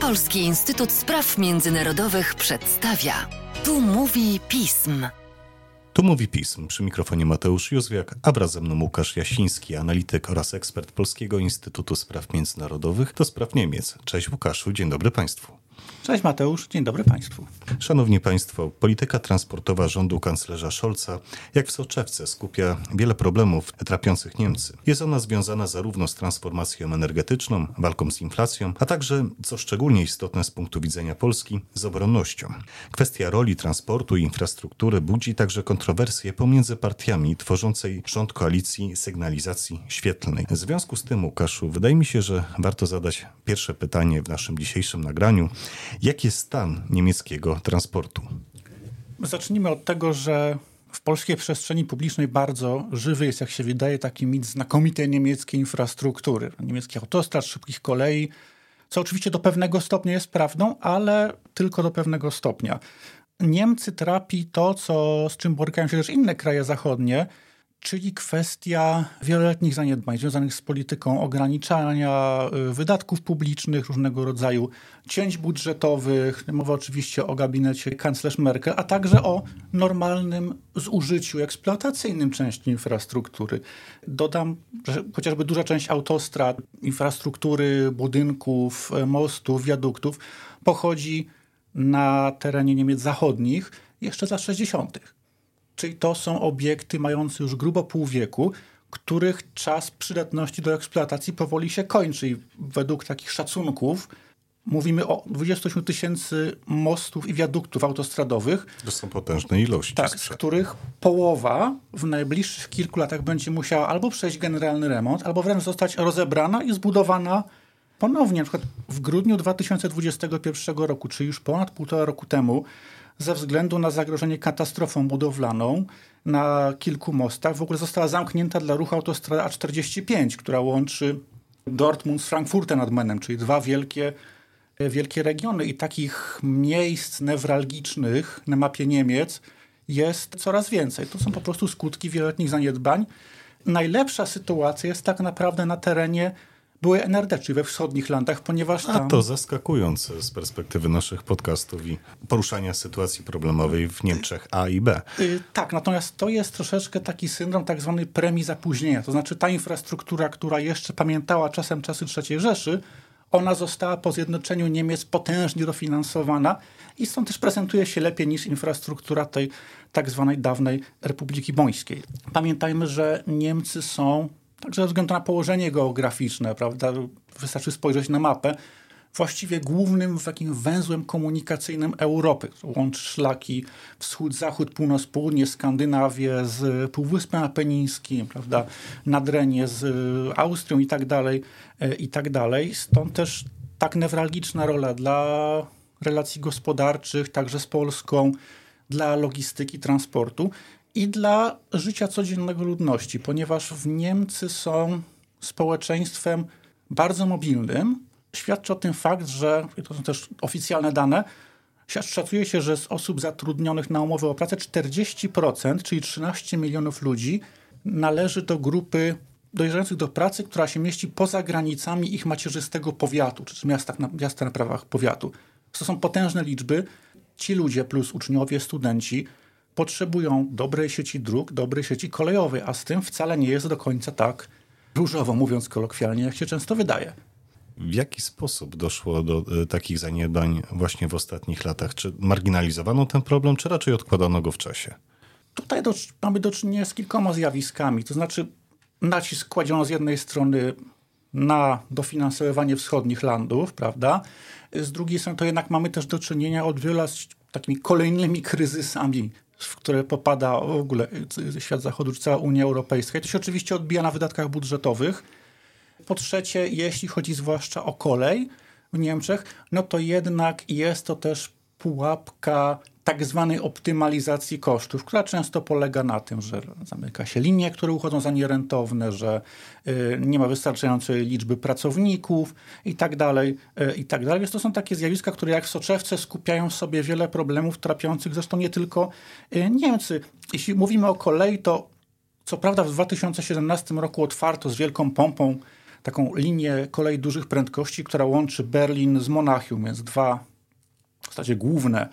Polski Instytut Spraw Międzynarodowych przedstawia. Tu mówi pism. Tu mówi pism. Przy mikrofonie Mateusz Józwiak, a wraz ze mną Łukasz Jasiński, analityk oraz ekspert Polskiego Instytutu Spraw Międzynarodowych do spraw Niemiec. Cześć Łukaszu, dzień dobry Państwu. Cześć Mateusz, dzień dobry Państwu. Szanowni Państwo, polityka transportowa rządu kanclerza Scholza, jak w soczewce, skupia wiele problemów trapiących Niemcy. Jest ona związana zarówno z transformacją energetyczną, walką z inflacją, a także, co szczególnie istotne z punktu widzenia Polski, z obronnością. Kwestia roli transportu i infrastruktury budzi także kontrowersje pomiędzy partiami tworzącej rząd koalicji sygnalizacji świetlnej. W związku z tym, Łukaszu, wydaje mi się, że warto zadać pierwsze pytanie w naszym dzisiejszym nagraniu. Jaki jest stan niemieckiego transportu? Zacznijmy od tego, że w polskiej przestrzeni publicznej bardzo żywy jest, jak się wydaje, taki mit znakomitej niemieckiej infrastruktury, niemieckich autostrad, szybkich kolei, co oczywiście do pewnego stopnia jest prawdą, ale tylko do pewnego stopnia. Niemcy trapi to, co, z czym borykają się też inne kraje zachodnie, czyli kwestia wieloletnich zaniedbań związanych z polityką ograniczania y, wydatków publicznych, różnego rodzaju cięć budżetowych. Mowa oczywiście o gabinecie kanclerz Merkel, a także o normalnym zużyciu eksploatacyjnym części infrastruktury. Dodam, że chociażby duża część autostrad, infrastruktury, budynków, mostów, wiaduktów pochodzi na terenie Niemiec zachodnich jeszcze za 60 czyli to są obiekty mające już grubo pół wieku, których czas przydatności do eksploatacji powoli się kończy. I według takich szacunków mówimy o 28 tysięcy mostów i wiaduktów autostradowych. To są potężne ilości. Tak, z których połowa w najbliższych kilku latach będzie musiała albo przejść generalny remont, albo wręcz zostać rozebrana i zbudowana ponownie. Na przykład w grudniu 2021 roku, czyli już ponad półtora roku temu, ze względu na zagrożenie katastrofą budowlaną na kilku mostach w ogóle została zamknięta dla ruchu autostrada A45, która łączy Dortmund z Frankfurtem nad Menem, czyli dwa wielkie, wielkie regiony. I takich miejsc newralgicznych na mapie Niemiec jest coraz więcej. To są po prostu skutki wieloletnich zaniedbań. Najlepsza sytuacja jest tak naprawdę na terenie były NRD, czyli we wschodnich landach, ponieważ tam... A to zaskakujące z perspektywy naszych podcastów i poruszania sytuacji problemowej w Niemczech A i B. Yy, tak, natomiast to jest troszeczkę taki syndrom tak zwany premii zapóźnienia. To znaczy ta infrastruktura, która jeszcze pamiętała czasem czasy III Rzeszy, ona została po zjednoczeniu Niemiec potężnie dofinansowana i stąd też prezentuje się lepiej niż infrastruktura tej tak zwanej dawnej Republiki Bońskiej. Pamiętajmy, że Niemcy są Także ze względu na położenie geograficzne, prawda, wystarczy spojrzeć na mapę, właściwie głównym takim węzłem komunikacyjnym Europy. Łączy szlaki wschód, zachód, północ, południe, Skandynawię z Półwyspem Apenińskim, prawda, Nadrenie z Austrią i tak dalej, e, i tak dalej. Stąd też tak newralgiczna rola dla relacji gospodarczych, także z Polską, dla logistyki, transportu i dla życia codziennego ludności, ponieważ w Niemcy są społeczeństwem bardzo mobilnym. Świadczy o tym fakt, że, to są też oficjalne dane, szacuje się, że z osób zatrudnionych na umowę o pracę 40%, czyli 13 milionów ludzi, należy do grupy dojrzających do pracy, która się mieści poza granicami ich macierzystego powiatu, czy miasta na, miasta na prawach powiatu. To są potężne liczby. Ci ludzie plus uczniowie, studenci potrzebują dobrej sieci dróg, dobrej sieci kolejowej, a z tym wcale nie jest do końca tak różowo, mówiąc kolokwialnie, jak się często wydaje. W jaki sposób doszło do y, takich zaniedbań właśnie w ostatnich latach? Czy marginalizowano ten problem, czy raczej odkładano go w czasie? Tutaj do, mamy do czynienia z kilkoma zjawiskami. To znaczy, nacisk kładziono z jednej strony na dofinansowywanie wschodnich landów, prawda? Z drugiej strony to jednak mamy też do czynienia od wielu lat z takimi kolejnymi kryzysami w które popada w ogóle świat zachodu, czy cała Unia Europejska. I to się oczywiście odbija na wydatkach budżetowych. Po trzecie, jeśli chodzi zwłaszcza o kolej w Niemczech, no to jednak jest to też pułapka tak zwanej optymalizacji kosztów, która często polega na tym, że zamyka się linie, które uchodzą za nierentowne, że y, nie ma wystarczającej liczby pracowników i tak dalej, y, i tak dalej. Więc to są takie zjawiska, które jak w soczewce skupiają w sobie wiele problemów trapiących zresztą nie tylko y, Niemcy. Jeśli mówimy o kolei, to co prawda w 2017 roku otwarto z wielką pompą taką linię kolei dużych prędkości, która łączy Berlin z Monachium, więc dwa zasadzie główne,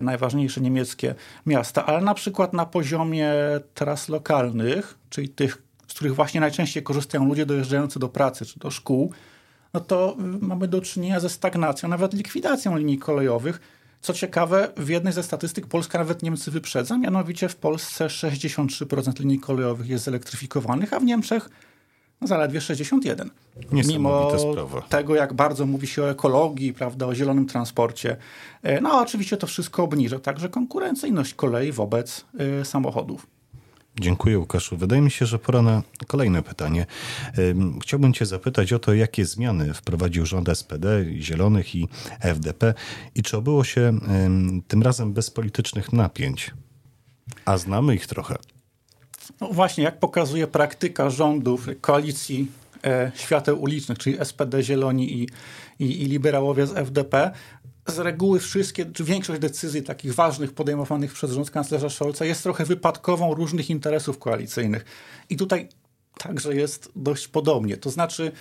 najważniejsze niemieckie miasta, ale na przykład na poziomie tras lokalnych, czyli tych, z których właśnie najczęściej korzystają ludzie dojeżdżający do pracy czy do szkół, no to y, mamy do czynienia ze stagnacją, nawet likwidacją linii kolejowych. Co ciekawe, w jednej ze statystyk Polska nawet Niemcy wyprzedza, mianowicie w Polsce 63% linii kolejowych jest zelektryfikowanych, a w Niemczech zaledwie 61. Mimo sprawa. tego, jak bardzo mówi się o ekologii, prawda, o zielonym transporcie. E, no oczywiście to wszystko obniża także konkurencyjność kolei wobec y, samochodów. Dziękuję Łukaszu. Wydaje mi się, że pora na kolejne pytanie. Chciałbym Cię zapytać o to, jakie zmiany wprowadził rząd SPD, Zielonych i FDP i czy obyło się tym razem bez politycznych napięć? A znamy ich trochę. No właśnie, jak pokazuje praktyka rządów, koalicji e, świateł ulicznych, czyli SPD, Zieloni i, i, i liberałowie z FDP, z reguły wszystkie, czy większość decyzji takich ważnych podejmowanych przez rząd kanclerza Scholza jest trochę wypadkową różnych interesów koalicyjnych. I tutaj także jest dość podobnie. To znaczy,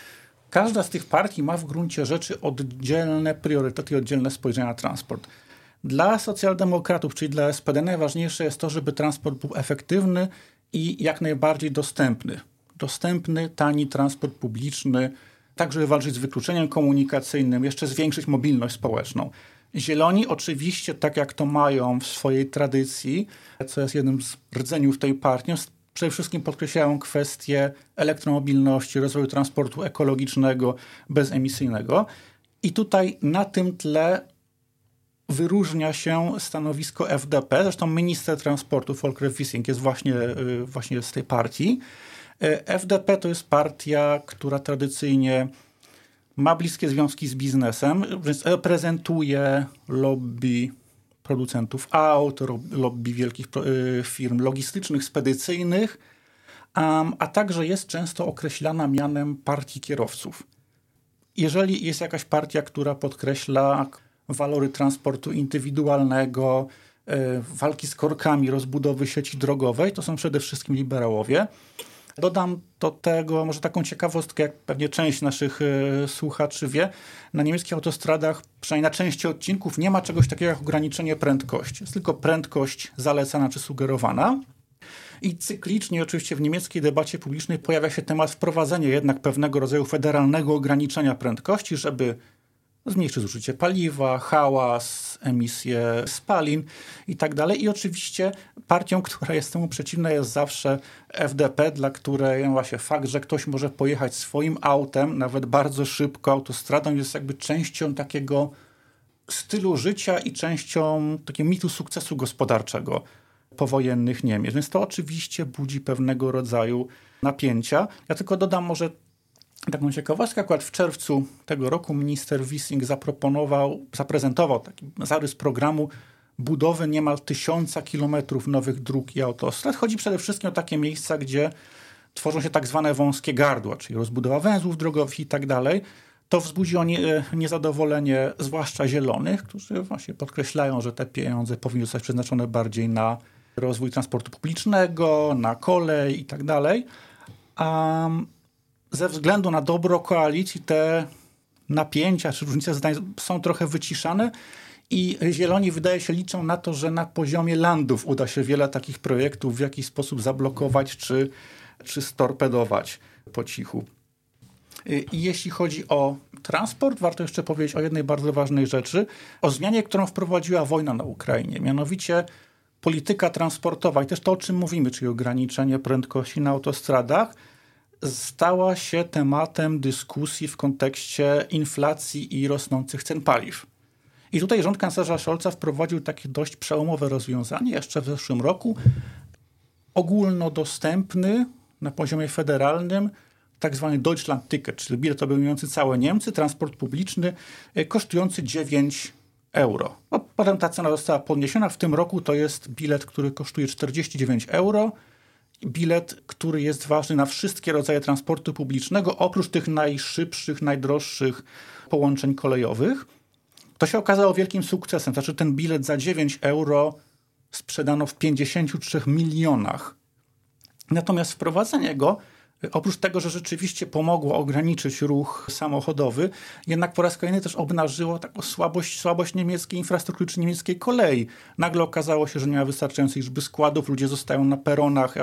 każda z tych partii ma w gruncie rzeczy oddzielne priorytety oddzielne spojrzenia na transport. Dla socjaldemokratów, czyli dla SPD, najważniejsze jest to, żeby transport był efektywny i jak najbardziej dostępny. Dostępny, tani transport publiczny, tak żeby walczyć z wykluczeniem komunikacyjnym, jeszcze zwiększyć mobilność społeczną. Zieloni oczywiście, tak jak to mają w swojej tradycji, co jest jednym z rdzeniów tej partii, przede wszystkim podkreślają kwestię elektromobilności, rozwoju transportu ekologicznego, bezemisyjnego. I tutaj na tym tle wyróżnia się stanowisko FDP. Zresztą minister transportu Volker Wissing jest właśnie, y, właśnie z tej partii. E, FDP to jest partia, która tradycyjnie ma bliskie związki z biznesem, więc reprezentuje lobby producentów aut, lobby wielkich e, firm logistycznych, spedycyjnych, a także jest często określana mianem partii kierowców. Jeżeli jest jakaś partia, która podkreśla walory transportu indywidualnego, e, walki z korkami, rozbudowy sieci drogowej, to są przede wszystkim liberałowie. Dodam do tego może taką ciekawostkę, jak pewnie część naszych y, słuchaczy wie. Na niemieckich autostradach, przynajmniej na części odcinków, nie ma czegoś takiego jak ograniczenie prędkości. Jest tylko prędkość zalecana czy sugerowana. I cyklicznie oczywiście w niemieckiej debacie publicznej pojawia się temat wprowadzenia jednak pewnego rodzaju federalnego ograniczenia prędkości, żeby zmniejszy zużycie paliwa, hałas, emisje spalin i tak dalej. I oczywiście partią, która jest temu przeciwna jest zawsze FDP, dla której właśnie fakt, że ktoś może pojechać swoim autem, nawet bardzo szybko autostradą jest jakby częścią takiego stylu życia i częścią takiego mitu sukcesu gospodarczego powojennych Niemiec. Więc to oczywiście budzi pewnego rodzaju napięcia. Ja tylko dodam może Taką ciekawostkę, akurat w czerwcu tego roku minister Wissing zaproponował, zaprezentował taki zarys programu budowy niemal tysiąca kilometrów nowych dróg i autostrad. Chodzi przede wszystkim o takie miejsca, gdzie tworzą się tak zwane wąskie gardła, czyli rozbudowa węzłów drogowych i tak dalej. To wzbudzi o nie, niezadowolenie zwłaszcza zielonych, którzy właśnie podkreślają, że te pieniądze powinny zostać przeznaczone bardziej na rozwój transportu publicznego, na kolej i tak dalej. Ze względu na dobro koalicji te napięcia czy różnice zdań są trochę wyciszane i Zieloni wydaje się liczą na to, że na poziomie landów uda się wiele takich projektów w jakiś sposób zablokować czy, czy storpedować po cichu. I jeśli chodzi o transport, warto jeszcze powiedzieć o jednej bardzo ważnej rzeczy, o zmianie, którą wprowadziła wojna na Ukrainie, mianowicie polityka transportowa i też to, o czym mówimy, czyli ograniczenie prędkości na autostradach, stała się tematem dyskusji w kontekście inflacji i rosnących cen paliw. I tutaj rząd kanclerza Scholza wprowadził takie dość przełomowe rozwiązanie jeszcze w zeszłym roku. Ogólnodostępny na poziomie federalnym tak zwany Deutschland Ticket, czyli bilet obejmujący całe Niemcy, transport publiczny e, kosztujący 9 euro. No, potem ta cena została podniesiona. W tym roku to jest bilet, który kosztuje 49 euro bilet, który jest ważny na wszystkie rodzaje transportu publicznego, oprócz tych najszybszych, najdroższych połączeń kolejowych. To się okazało wielkim sukcesem. Znaczy ten bilet za 9 euro sprzedano w 53 milionach. Natomiast wprowadzenie go Oprócz tego, że rzeczywiście pomogło ograniczyć ruch samochodowy, jednak po raz kolejny też obnażyło taką słabość, słabość niemieckiej infrastruktury czy niemieckiej kolei. Nagle okazało się, że nie ma wystarczającej liczby składów, ludzie zostają na peronach.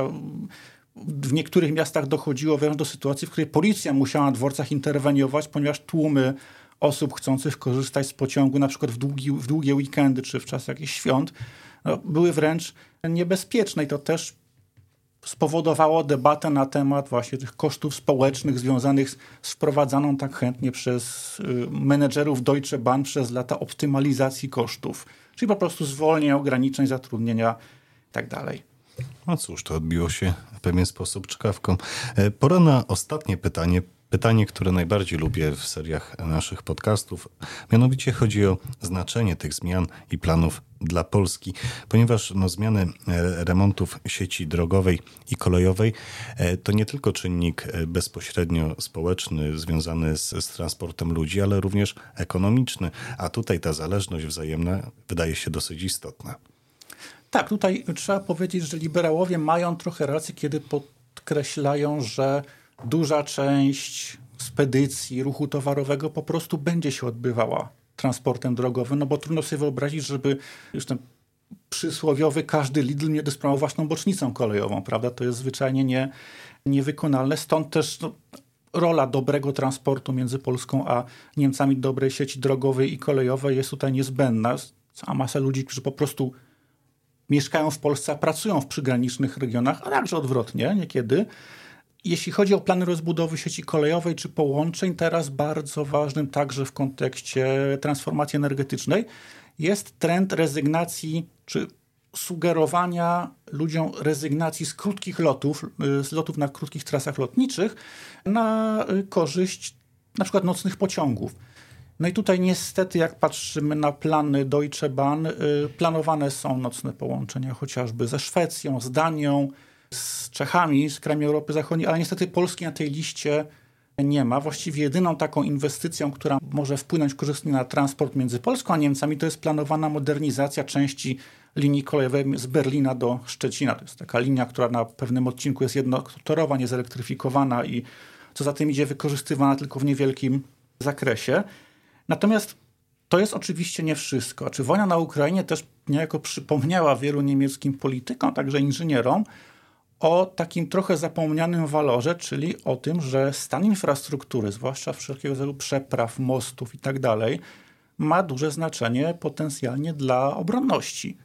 W niektórych miastach dochodziło wręcz do sytuacji, w której policja musiała na dworcach interweniować, ponieważ tłumy osób chcących korzystać z pociągu, na przykład w, długi, w długie weekendy czy w czas jakichś świąt, no, były wręcz niebezpieczne i to też spowodowało debatę na temat właśnie tych kosztów społecznych związanych z, wprowadzaną tak chętnie przez y, menedżerów Deutsche Bahn przez lata optymalizacji kosztów, czyli po prostu zwolnień, ograniczeń zatrudnienia itd. Tak no cóż, to odbiło się w pewien sposób czkawką. E, pora na ostatnie pytanie pytanie, które najbardziej lubię w seriach naszych podcastów. Mianowicie chodzi o znaczenie tych zmian i planów dla Polski, ponieważ no, zmiany e, remontów sieci drogowej i kolejowej e, to nie tylko czynnik e, bezpośrednio społeczny związany z, z transportem ludzi, ale również ekonomiczny, a tutaj ta zależność wzajemna wydaje się dosyć istotna. Tak, tutaj trzeba powiedzieć, że liberałowie mają trochę rację, kiedy podkreślają, że duża część spedycji ruchu towarowego po prostu będzie się odbywała transportem drogowym, no bo trudno sobie wyobrazić, żeby już ten przysłowiowy każdy Lidl nie dysponował własną bocznicą kolejową, prawda? To jest zwyczajnie nie, niewykonalne. Stąd też no, rola dobrego transportu między Polską a Niemcami, dobrej sieci drogowej i kolejowej jest tutaj niezbędna. Cała masa ludzi, którzy po prostu mieszkają w Polsce, a pracują w przygranicznych regionach, a także odwrotnie niekiedy, jeśli chodzi o plany rozbudowy sieci kolejowej czy połączeń, teraz bardzo ważnym także w kontekście transformacji energetycznej jest trend rezygnacji czy sugerowania ludziom rezygnacji z krótkich lotów, z lotów na krótkich trasach lotniczych na korzyść na przykład nocnych pociągów. No i tutaj niestety, jak patrzymy na plany Deutsche Bahn, y, planowane są nocne połączenia chociażby ze Szwecją, z Danią, z Czechami, z krajami Europy Zachodniej, ale niestety Polski na tej liście nie ma. Właściwie jedyną taką inwestycją, która może wpłynąć korzystnie na transport między Polską a Niemcami, to jest planowana modernizacja części linii kolejowej z Berlina do Szczecina. To jest taka linia, która na pewnym odcinku jest jednotorowa, niezelektryfikowana i co za tym idzie wykorzystywana tylko w niewielkim zakresie. Natomiast to jest oczywiście nie wszystko. Czy wojna na Ukrainie też niejako przypomniała wielu niemieckim politykom, także inżynierom, o takim trochę zapomnianym walorze, czyli o tym, że stan infrastruktury, zwłaszcza wszelkiego rodzaju przepraw, mostów i tak dalej, ma duże znaczenie potencjalnie dla obronności.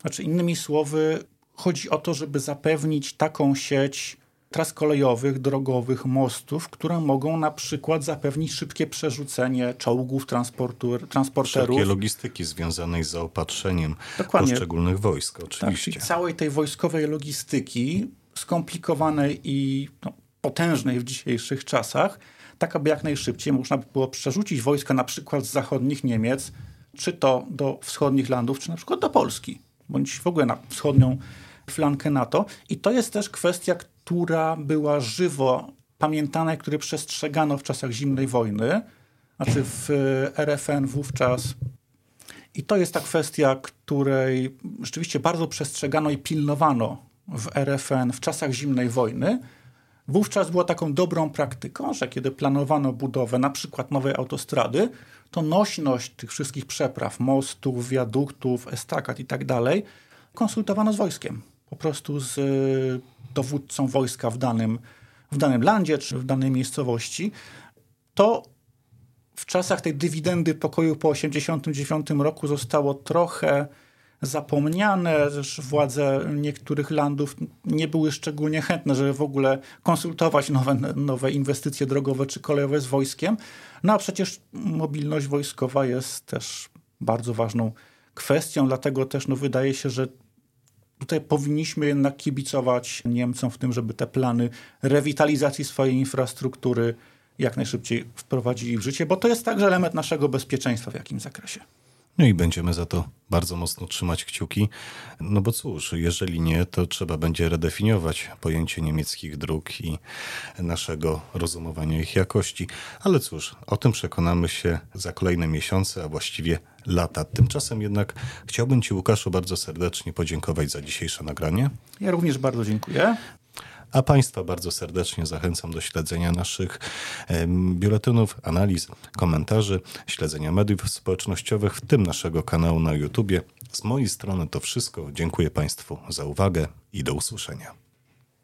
Znaczy, innymi słowy, chodzi o to, żeby zapewnić taką sieć tras kolejowych, drogowych, mostów, które mogą na przykład zapewnić szybkie przerzucenie czołgów, transportu, transporterów. Wszelkie logistyki związanej z zaopatrzeniem Dokładnie. poszczególnych wojsk, oczywiście. Tak, całej tej wojskowej logistyki, skomplikowanej i no, potężnej w dzisiejszych czasach, tak aby jak najszybciej można by było przerzucić wojska na przykład z zachodnich Niemiec, czy to do wschodnich landów, czy na przykład do Polski, bądź w ogóle na wschodnią flankę NATO. I to jest też kwestia, która była żywo pamiętana i której przestrzegano w czasach zimnej wojny, znaczy w RFN wówczas. I to jest ta kwestia, której rzeczywiście bardzo przestrzegano i pilnowano w RFN w czasach zimnej wojny. Wówczas było taką dobrą praktyką, że kiedy planowano budowę na przykład nowej autostrady, to nośność tych wszystkich przepraw, mostów, wiaduktów, estakad i tak dalej, konsultowano z wojskiem. Po prostu z dowódcą wojska w danym, w danym landzie czy w danej miejscowości, to w czasach tej dywidendy pokoju po 1989 roku zostało trochę zapomniane, też władze niektórych landów nie były szczególnie chętne, żeby w ogóle konsultować nowe, nowe inwestycje drogowe czy kolejowe z wojskiem. No a przecież mobilność wojskowa jest też bardzo ważną kwestią, dlatego też no, wydaje się, że Tutaj powinniśmy jednak kibicować Niemcom w tym, żeby te plany rewitalizacji swojej infrastruktury jak najszybciej wprowadzili w życie, bo to jest także element naszego bezpieczeństwa w jakimś zakresie. No i będziemy za to bardzo mocno trzymać kciuki. No bo cóż, jeżeli nie, to trzeba będzie redefiniować pojęcie niemieckich dróg i naszego rozumowania ich jakości. Ale cóż, o tym przekonamy się za kolejne miesiące, a właściwie lata. Tymczasem jednak chciałbym Ci, Łukaszu, bardzo serdecznie podziękować za dzisiejsze nagranie. Ja również bardzo dziękuję. A Państwa bardzo serdecznie zachęcam do śledzenia naszych biuletynów, analiz, komentarzy, śledzenia mediów społecznościowych, w tym naszego kanału na YouTubie. Z mojej strony to wszystko. Dziękuję Państwu za uwagę i do usłyszenia.